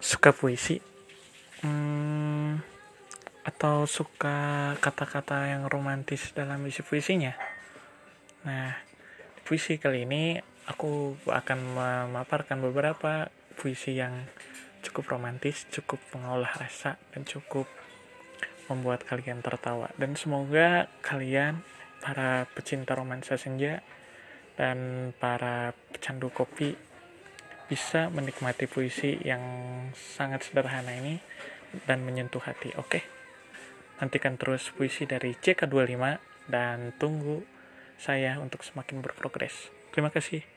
suka puisi hmm, atau suka kata-kata yang romantis dalam isi puisinya nah puisi kali ini aku akan memaparkan beberapa puisi yang cukup romantis, cukup mengolah rasa, dan cukup membuat kalian tertawa. Dan semoga kalian, para pecinta romansa senja, dan para pecandu kopi, bisa menikmati puisi yang sangat sederhana ini dan menyentuh hati. Oke? Nantikan terus puisi dari CK25 dan tunggu saya untuk semakin berprogres. Terima kasih.